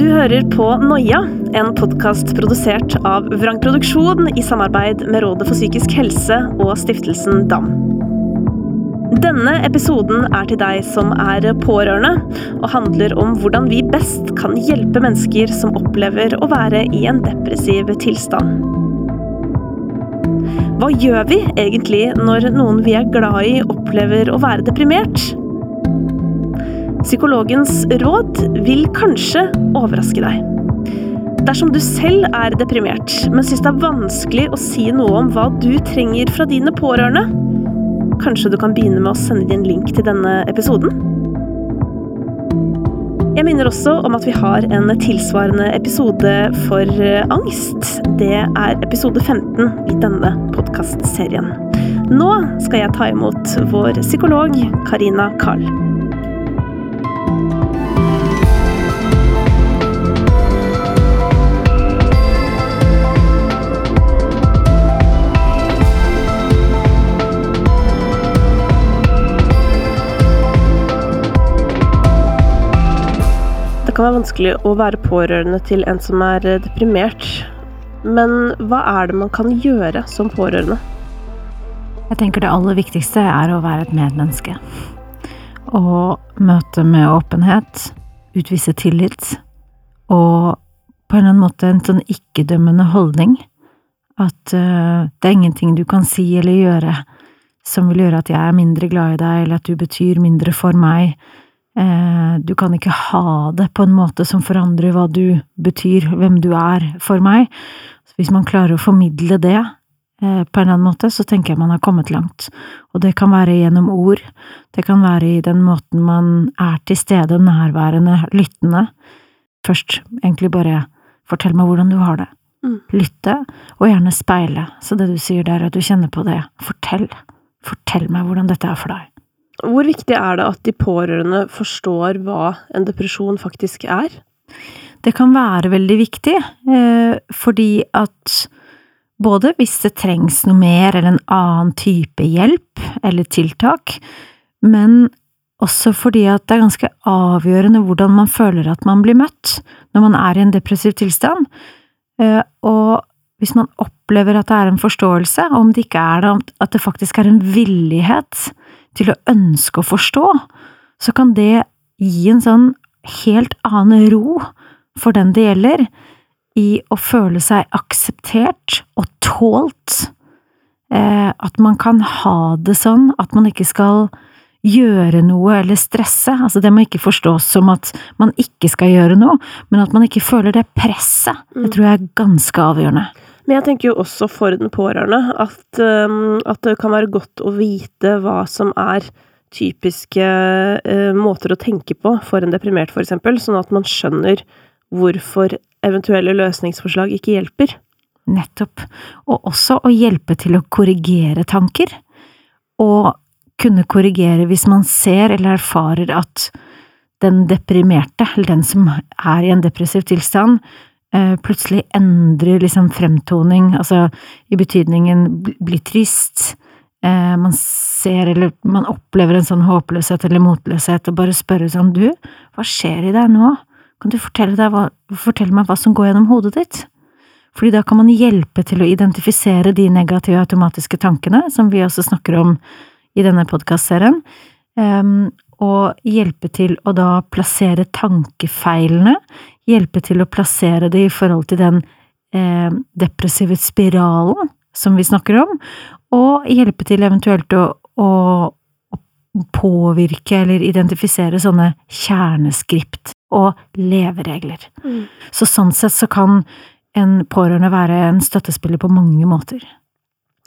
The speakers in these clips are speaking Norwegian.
Du hører på Noia, en podkast produsert av Vrang Produksjon i samarbeid med Rådet for psykisk helse og stiftelsen DAM. Denne episoden er til deg som er pårørende, og handler om hvordan vi best kan hjelpe mennesker som opplever å være i en depressiv tilstand. Hva gjør vi egentlig når noen vi er glad i, opplever å være deprimert? Psykologens råd vil kanskje overraske deg. Dersom du selv er deprimert, men syns det er vanskelig å si noe om hva du trenger fra dine pårørende, kanskje du kan begynne med å sende din link til denne episoden? Jeg minner også om at vi har en tilsvarende episode for angst. Det er episode 15 i denne podkastserien. Nå skal jeg ta imot vår psykolog Karina Karl. Kan vanskelig å være pårørende til en som er deprimert. Men hva er det man kan gjøre som pårørende? Jeg tenker det aller viktigste er å være et medmenneske. Å møte med åpenhet, utvise tillit, og på en eller annen måte en sånn ikke-dømmende holdning. At uh, det er ingenting du kan si eller gjøre som vil gjøre at jeg er mindre glad i deg, eller at du betyr mindre for meg. Uh, du kan ikke ha det på en måte som forandrer hva du betyr, hvem du er for meg. Så hvis man klarer å formidle det uh, på en eller annen måte, så tenker jeg man har kommet langt. Og det kan være gjennom ord, det kan være i den måten man er til stede, nærværende, lyttende. Først egentlig bare fortell meg hvordan du har det. Mm. Lytte, og gjerne speile. Så det du sier der, at du kjenner på det. Fortell. Fortell meg hvordan dette er for deg. Hvor viktig er det at de pårørende forstår hva en depresjon faktisk er? Det kan være veldig viktig, eh, fordi at både hvis det trengs noe mer eller en annen type hjelp eller tiltak, men også fordi at det er ganske avgjørende hvordan man føler at man blir møtt når man er i en depressiv tilstand. Eh, og hvis man opplever at det er en forståelse, og om det ikke er det, at det faktisk er en villighet til å ønske å forstå, så kan det gi en sånn helt annen ro for den det gjelder, i å føle seg akseptert og tålt. Eh, at man kan ha det sånn at man ikke skal gjøre noe eller stresse. Altså, det må ikke forstås som at man ikke skal gjøre noe, men at man ikke føler det presset. Det tror jeg er ganske avgjørende. Men jeg tenker jo også for den pårørende at, um, at det kan være godt å vite hva som er typiske uh, måter å tenke på for en deprimert, eksempel, sånn at man skjønner hvorfor eventuelle løsningsforslag ikke hjelper. Nettopp. Og også å hjelpe til å korrigere tanker. Og kunne korrigere hvis man ser eller erfarer at den deprimerte, eller den som er i en depressiv tilstand, eh, plutselig endrer liksom fremtoning, altså i betydningen blir trist, eh, man ser eller man opplever en sånn håpløshet eller motløshet, og bare spørre sånn du, hva skjer i deg nå, kan du fortelle, hva, fortelle meg hva som går gjennom hodet ditt? Fordi da kan man hjelpe til å identifisere de negative automatiske tankene, som vi også snakker om i denne podkastserien, um, og hjelpe til å da plassere tankefeilene, hjelpe til å plassere det i forhold til den eh, depressive spiralen som vi snakker om, og hjelpe til eventuelt å, å, å påvirke eller identifisere sånne kjerneskript og leveregler. Mm. Så sånn sett så kan en pårørende være en støttespiller på mange måter.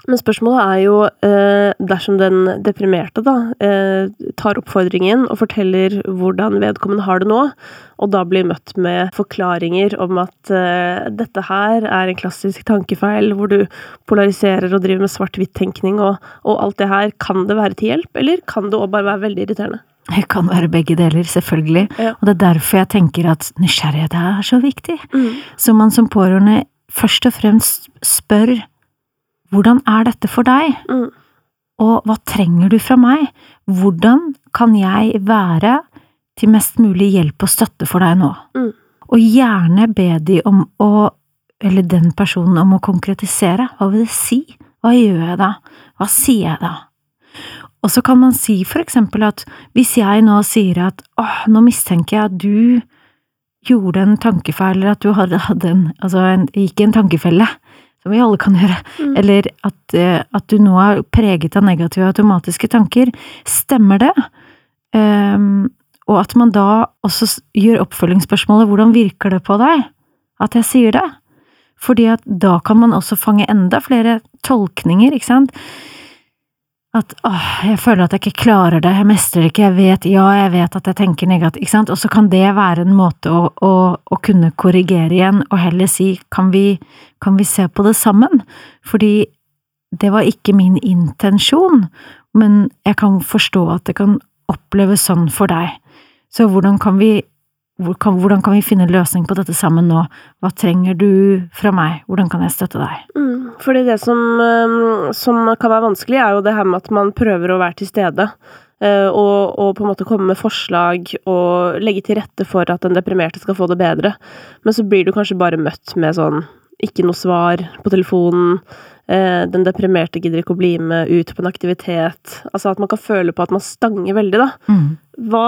Men spørsmålet er jo, eh, dersom den deprimerte da, eh, tar oppfordringen og forteller hvordan vedkommende har det nå, og da blir møtt med forklaringer om at eh, dette her er en klassisk tankefeil hvor du polariserer og driver med svart-hvitt-tenkning og, og, alt det her, kan det være til hjelp, eller kan det òg bare være veldig irriterende? Det kan være begge deler, selvfølgelig, Ja. og det er derfor jeg tenker at nysgjerrighet er så viktig. Mm. Så man som pårørende først og fremst spør hvordan er dette for deg, Mm. og hva trenger du fra meg? Hvordan kan jeg være til mest mulig hjelp og støtte for deg nå. Mm. Og gjerne be de om å, eller den personen om å konkretisere. Hva vil det si? Hva gjør jeg da? Hva sier jeg da? Og så kan man si for eksempel at hvis jeg nå sier at åh, nå mistenker jeg at du gjorde en tankefeil, eller at du hadde, hadde en, altså en, gikk i en tankefelle, som vi alle kan gjøre, Mm. eller at, eh, at du nå er preget av negative automatiske tanker, stemmer det? Um, og at man da også gjør oppfølgingsspørsmålet hvordan virker det på deg at jeg sier det? Fordi at da kan man også fange enda flere tolkninger, ikke sant? At åh, jeg føler at jeg ikke klarer det, jeg mestrer det ikke, jeg vet, ja, jeg vet at jeg tenker negativt, ikke sant? Og så kan det være en måte å, å, å kunne korrigere igjen, og heller si kan vi, kan vi se på det sammen? Fordi det var ikke min intensjon, men jeg kan forstå at det kan oppleves sånn for deg. Så hvordan kan vi hvordan kan vi finne en løsning på dette sammen nå? Hva trenger du fra meg? Hvordan kan jeg støtte deg? Mm, fordi det som, eh, som kan være vanskelig, er jo det her med at man prøver å være til stede. eh, Og, og på en måte komme med forslag og legge til rette for at den deprimerte skal få det bedre. Men så blir du kanskje bare møtt med sånn ikke noe svar på telefonen. Eh, Den deprimerte gidder ikke å bli med ut på en aktivitet. Altså at man kan føle på at man stanger veldig, da. Mm. Hva,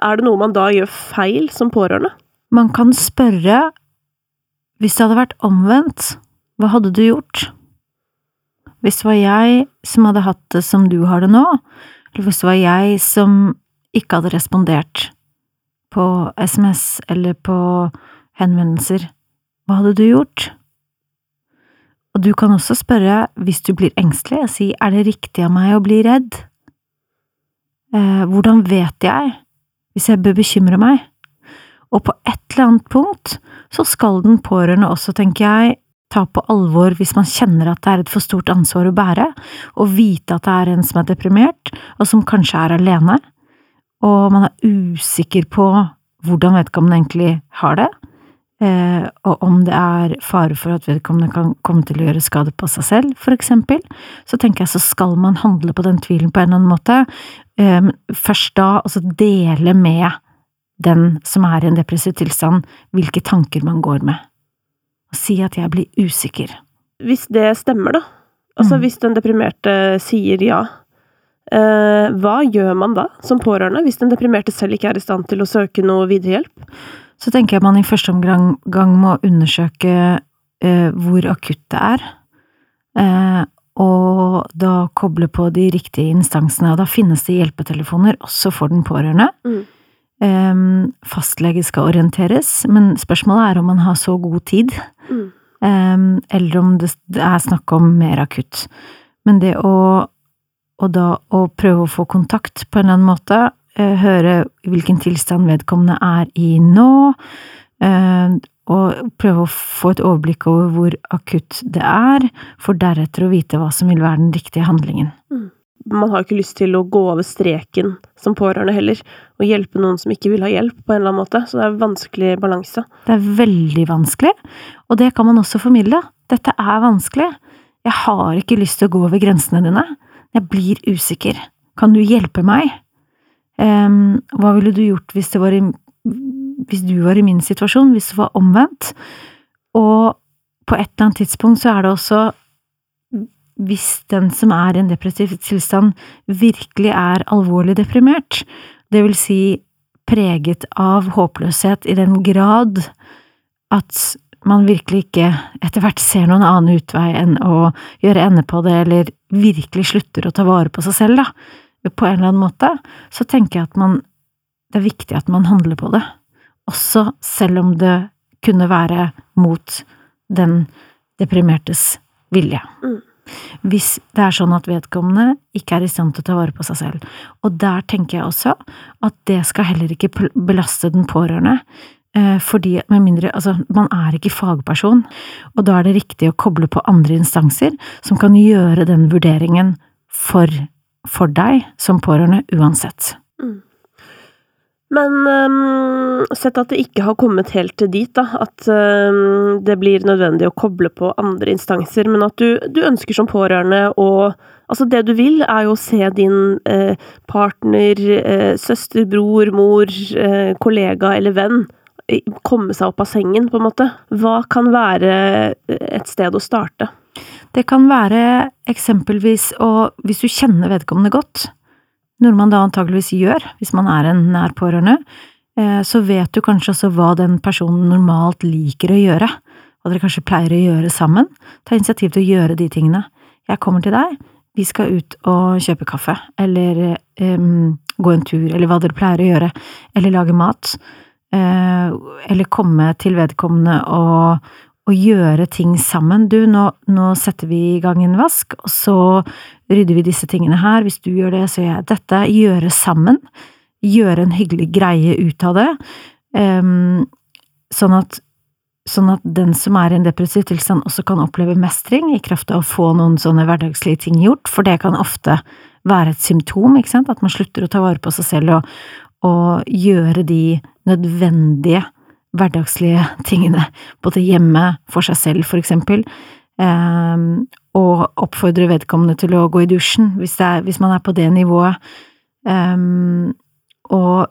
er det noe man da gjør feil som pårørende? Man kan spørre, hvis det hadde vært omvendt, hva hadde du gjort? Hvis det var jeg som hadde hatt det som du har det nå, eller hvis det var jeg som ikke hadde respondert på SMS eller på henvendelser, hva hadde du gjort? Og du kan også spørre, hvis du blir engstelig, og si er det riktig av meg å bli redd? Eh, hvordan vet jeg hvis jeg bør bekymre meg? Og på et eller annet punkt så skal den pårørende også, tenker jeg, ta på alvor hvis man kjenner at det er et for stort ansvar å bære, og vite at det er en som er deprimert, og som kanskje er alene, og man er usikker på hvordan vedkommende egentlig har det, eh, og om det er fare for at vedkommende kan komme til å gjøre skade på seg selv, for eksempel, så tenker jeg så skal man handle på den tvilen på en eller annen måte, eh, først da altså dele med den som er i en depressiv tilstand, hvilke tanker man går med. Og si at jeg blir usikker. Hvis det stemmer, da. Altså Mm. hvis den deprimerte sier ja, eh, hva gjør man da som pårørende, hvis den deprimerte selv ikke er i stand til å søke noe videre hjelp? Så tenker jeg man i første omgang gang må undersøke eh, hvor akutt det er, eh, og da koble på de riktige instansene. Og da finnes det hjelpetelefoner også for den pårørende. Mm. Fastlege skal orienteres, men spørsmålet er om man har så god tid Mm. Eller om det er snakk om mer akutt. Men det å, og da å prøve å få kontakt på en eller annen måte, høre hvilken tilstand vedkommende er i nå, eh, og prøve å få et overblikk over hvor akutt det er, for deretter å vite hva som vil være den riktige handlingen. Man har ikke lyst til å gå over streken som pårørende heller, og hjelpe noen som ikke vil ha hjelp, på en eller annen måte, så det er en vanskelig balanse. Det er veldig vanskelig, og det kan man også formidle. Dette er vanskelig. Jeg har ikke lyst til å gå over grensene dine. Jeg blir usikker. Kan du hjelpe meg? Ehm, hva ville du gjort hvis, i, hvis du var i min situasjon, hvis det var omvendt? Og på et eller annet tidspunkt så er det også hvis den som er i en depressiv tilstand virkelig er alvorlig deprimert, det vil si preget av håpløshet i den grad at man virkelig ikke etter hvert ser noen annen utvei enn å gjøre ende på det, eller virkelig slutter å ta vare på seg selv, da, på en eller annen måte, så tenker jeg at man Det er viktig at man handler på det, også selv om det kunne være mot den deprimertes vilje. Mm. Hvis det er sånn at vedkommende ikke er i stand til å ta vare på seg selv. Og der tenker jeg også at det skal heller ikke belaste den pårørende. eh, Fordi med mindre, altså man er ikke fagperson, og da er det riktig å koble på andre instanser som kan gjøre den vurderingen for, for deg som pårørende uansett. Men um, sett at det ikke har kommet helt til dit, da, at um, det blir nødvendig å koble på andre instanser, men at du, du ønsker som pårørende å Altså, det du vil, er jo å se din eh, partner, eh, søster, bror, mor, eh, kollega eller venn komme seg opp av sengen, på en måte. Hva kan være et sted å starte? Det kan være eksempelvis å, hvis du kjenner vedkommende godt, noe man da antageligvis gjør hvis man er en nær pårørende, eh, så vet du kanskje også hva den personen normalt liker å gjøre, hva dere kanskje pleier å gjøre sammen. Ta initiativ til å gjøre de tingene. Jeg kommer til deg, vi skal ut og kjøpe kaffe, eller um, gå en tur, eller hva dere pleier å gjøre, eller lage mat, Uh, eller komme til vedkommende og å gjøre ting sammen. Du, nå, nå setter vi i gang en vask, og så rydder vi disse tingene her. Hvis du gjør det, så gjør jeg dette. Gjøre sammen. Gjøre en hyggelig greie ut av det. Um, sånn at Sånn at den som er i en depressiv tilstand også kan oppleve mestring i kraft av å få noen sånne hverdagslige ting gjort, for det kan ofte være et symptom, ikke sant, at man slutter å ta vare på seg selv og, og gjøre de nødvendige hverdagslige tingene, både hjemme, for seg selv, for eksempel, ehm, og oppfordre vedkommende til å gå i dusjen, hvis, er, hvis man er på det nivået, ehm, og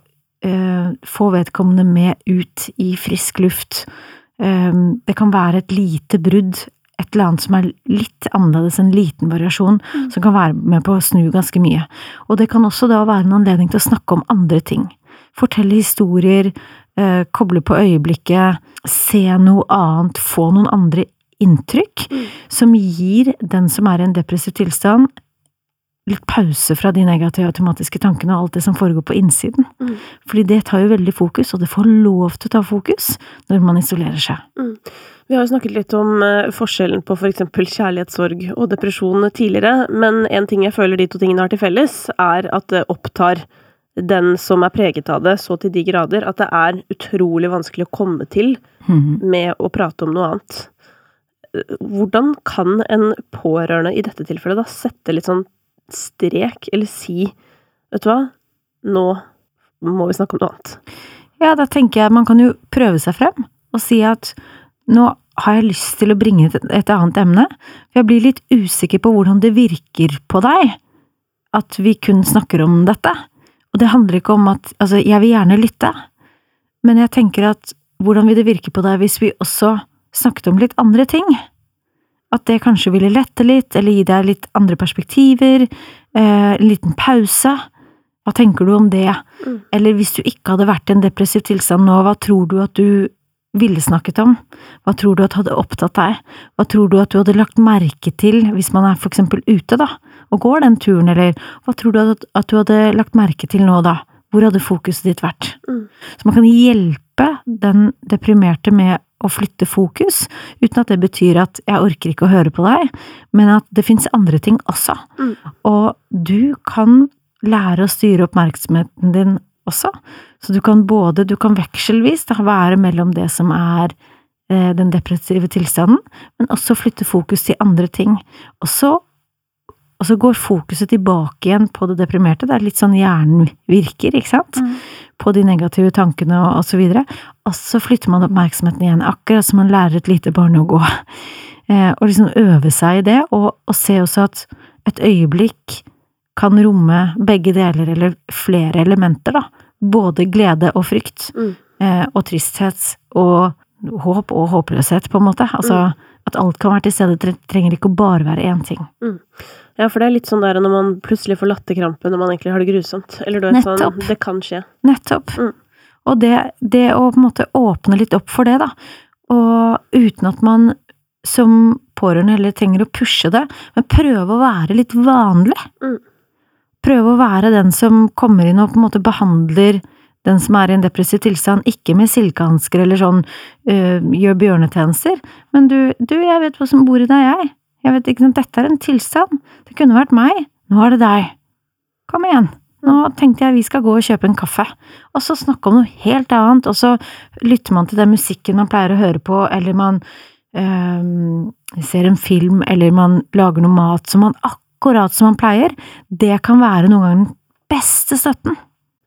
eh, få vedkommende med ut i frisk luft. Ehm, det kan være et lite brudd, et eller annet som er litt annerledes, en liten variasjon, som kan være med på å snu ganske mye. Og det kan også da være en anledning til å snakke om andre ting. Fortelle historier, eh, koble på øyeblikket, se noe annet, få noen andre inntrykk, Mm. som gir den som er i en depressiv tilstand, litt pause fra de negative automatiske tankene og alt det som foregår på innsiden. Mm. Fordi det tar jo veldig fokus, og det får lov til å ta fokus når man isolerer seg. Vi har jo snakket litt om eh, forskjellen på for eksempel kjærlighetssorg og depresjon tidligere, men en ting jeg føler de to tingene har til felles, er at det opptar den som er preget av det, så til de grader at det er utrolig vanskelig å komme til Mhm. med å prate om noe annet. Hvordan kan en pårørende i dette tilfellet da sette litt sånn strek, eller si Vet du hva, nå må vi snakke om noe annet. Ja, da tenker jeg man kan jo prøve seg frem og si at nå har jeg lyst til å bringe et, et annet emne, for jeg blir litt usikker på hvordan det virker på deg at vi kun snakker om dette. Og det handler ikke om at Altså, jeg vil gjerne lytte, men jeg tenker at hvordan vil det virke på deg hvis vi også snakket om litt andre ting? At det kanskje ville lette litt, eller gi deg litt andre perspektiver, eh, en liten pause. Hva tenker du om det? Mm. Eller hvis du ikke hadde vært i en depressiv tilstand nå, hva tror du at du ville snakket om? Hva tror du at hadde opptatt deg? Hva tror du at du hadde lagt merke til hvis man er for eksempel ute, da, og går den turen, eller hva tror du at, at du hadde lagt merke til nå, da? Hvor hadde fokuset ditt vært? Mm. Så man kan hjelpe den deprimerte med å flytte fokus, uten at det betyr at jeg orker ikke å høre på deg, men at det finnes andre ting også. Mm. Og du kan lære å styre oppmerksomheten din også. Så du kan både, du kan vekselvis da være mellom det som er eh, den depressive tilstanden, men også flytte fokus til andre ting. Og så, og så går fokuset tilbake igjen på det deprimerte. Det er litt sånn hjernen virker, ikke sant? På de negative tankene og, og så videre. Og så flytter man oppmerksomheten igjen, akkurat som man lærer et lite barn å gå. Eh, og liksom øve seg i det, og, og se også at et øyeblikk kan romme begge deler, eller flere elementer, da. Både glede og frykt, Mm. eh, og tristhet, og håp og håpløshet, på en måte. Altså at alt kan være til stede, trenger ikke å bare være én ting. Ja, for det er litt sånn der når man plutselig får latterkrampe når man egentlig har det grusomt. Eller du vet sånn, det kan skje. Nettopp. Mm. Og det, det å på en måte åpne litt opp for det, da, og uten at man som pårørende heller trenger å pushe det, men prøve å være litt vanlig. Mm. Prøve å være den som kommer inn og på en måte behandler den som er i en depressiv tilstand, ikke med silkehansker eller sånn øh, gjør bjørnetjenester, men du, du, jeg vet hva som bor i deg, jeg. Jeg vet ikke sant, dette er en tilstand. Det kunne vært meg. Nå er det deg. Kom igjen. Nå tenkte jeg vi skal gå og kjøpe en kaffe, og så snakke om noe helt annet, og så lytter man til den musikken man pleier å høre på, eller man øh, ser en film, eller man lager noe mat som man akkurat som man pleier. Det kan være noen ganger den beste støtten.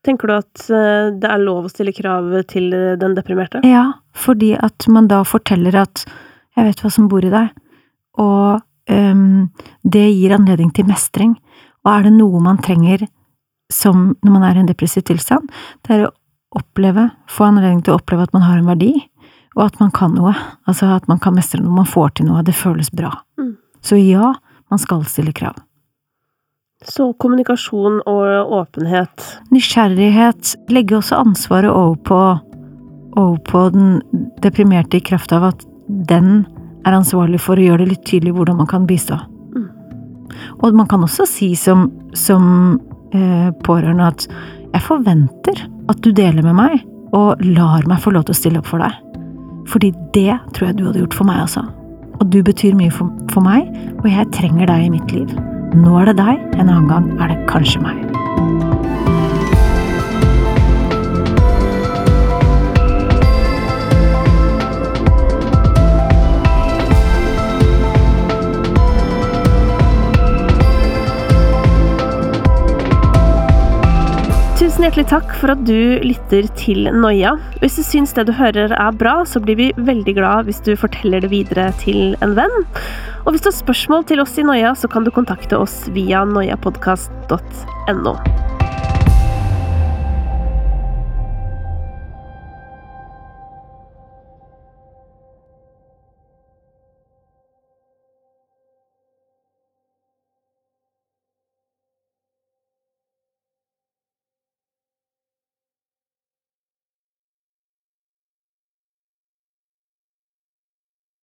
Tenker du at eh, det er lov å stille krav til den deprimerte? Ja, fordi at man da forteller at jeg vet hva som bor i deg, og det gir anledning til mestring. Og er det noe man trenger som når man er i en depressiv tilstand, det er å oppleve, få anledning til å oppleve at man har en verdi, og at man kan noe. Altså at man kan mestre noe, man får til noe, det føles bra. Mm. Så ja, man skal stille krav. Så kommunikasjon og åpenhet. Nysgjerrighet. Legge også ansvaret over på, over på den deprimerte i kraft av at den er ansvarlig for å gjøre det litt tydelig hvordan man kan bistå. Mm. Og man kan også si som, som eh, pårørende at jeg forventer at du deler med meg, og lar meg få lov til å stille opp for deg. Fordi det tror jeg du hadde gjort for meg også. Og du betyr mye for, for meg, og jeg trenger deg i mitt liv. Nå er det deg, en annen gang er det kanskje meg. Hjertelig takk for at du lytter til Noia. Hvis du syns det du hører er bra, så blir vi veldig glad hvis du forteller det videre til en venn. Og hvis du har spørsmål til oss i Noia, så kan du kontakte oss via noiapodkast.no.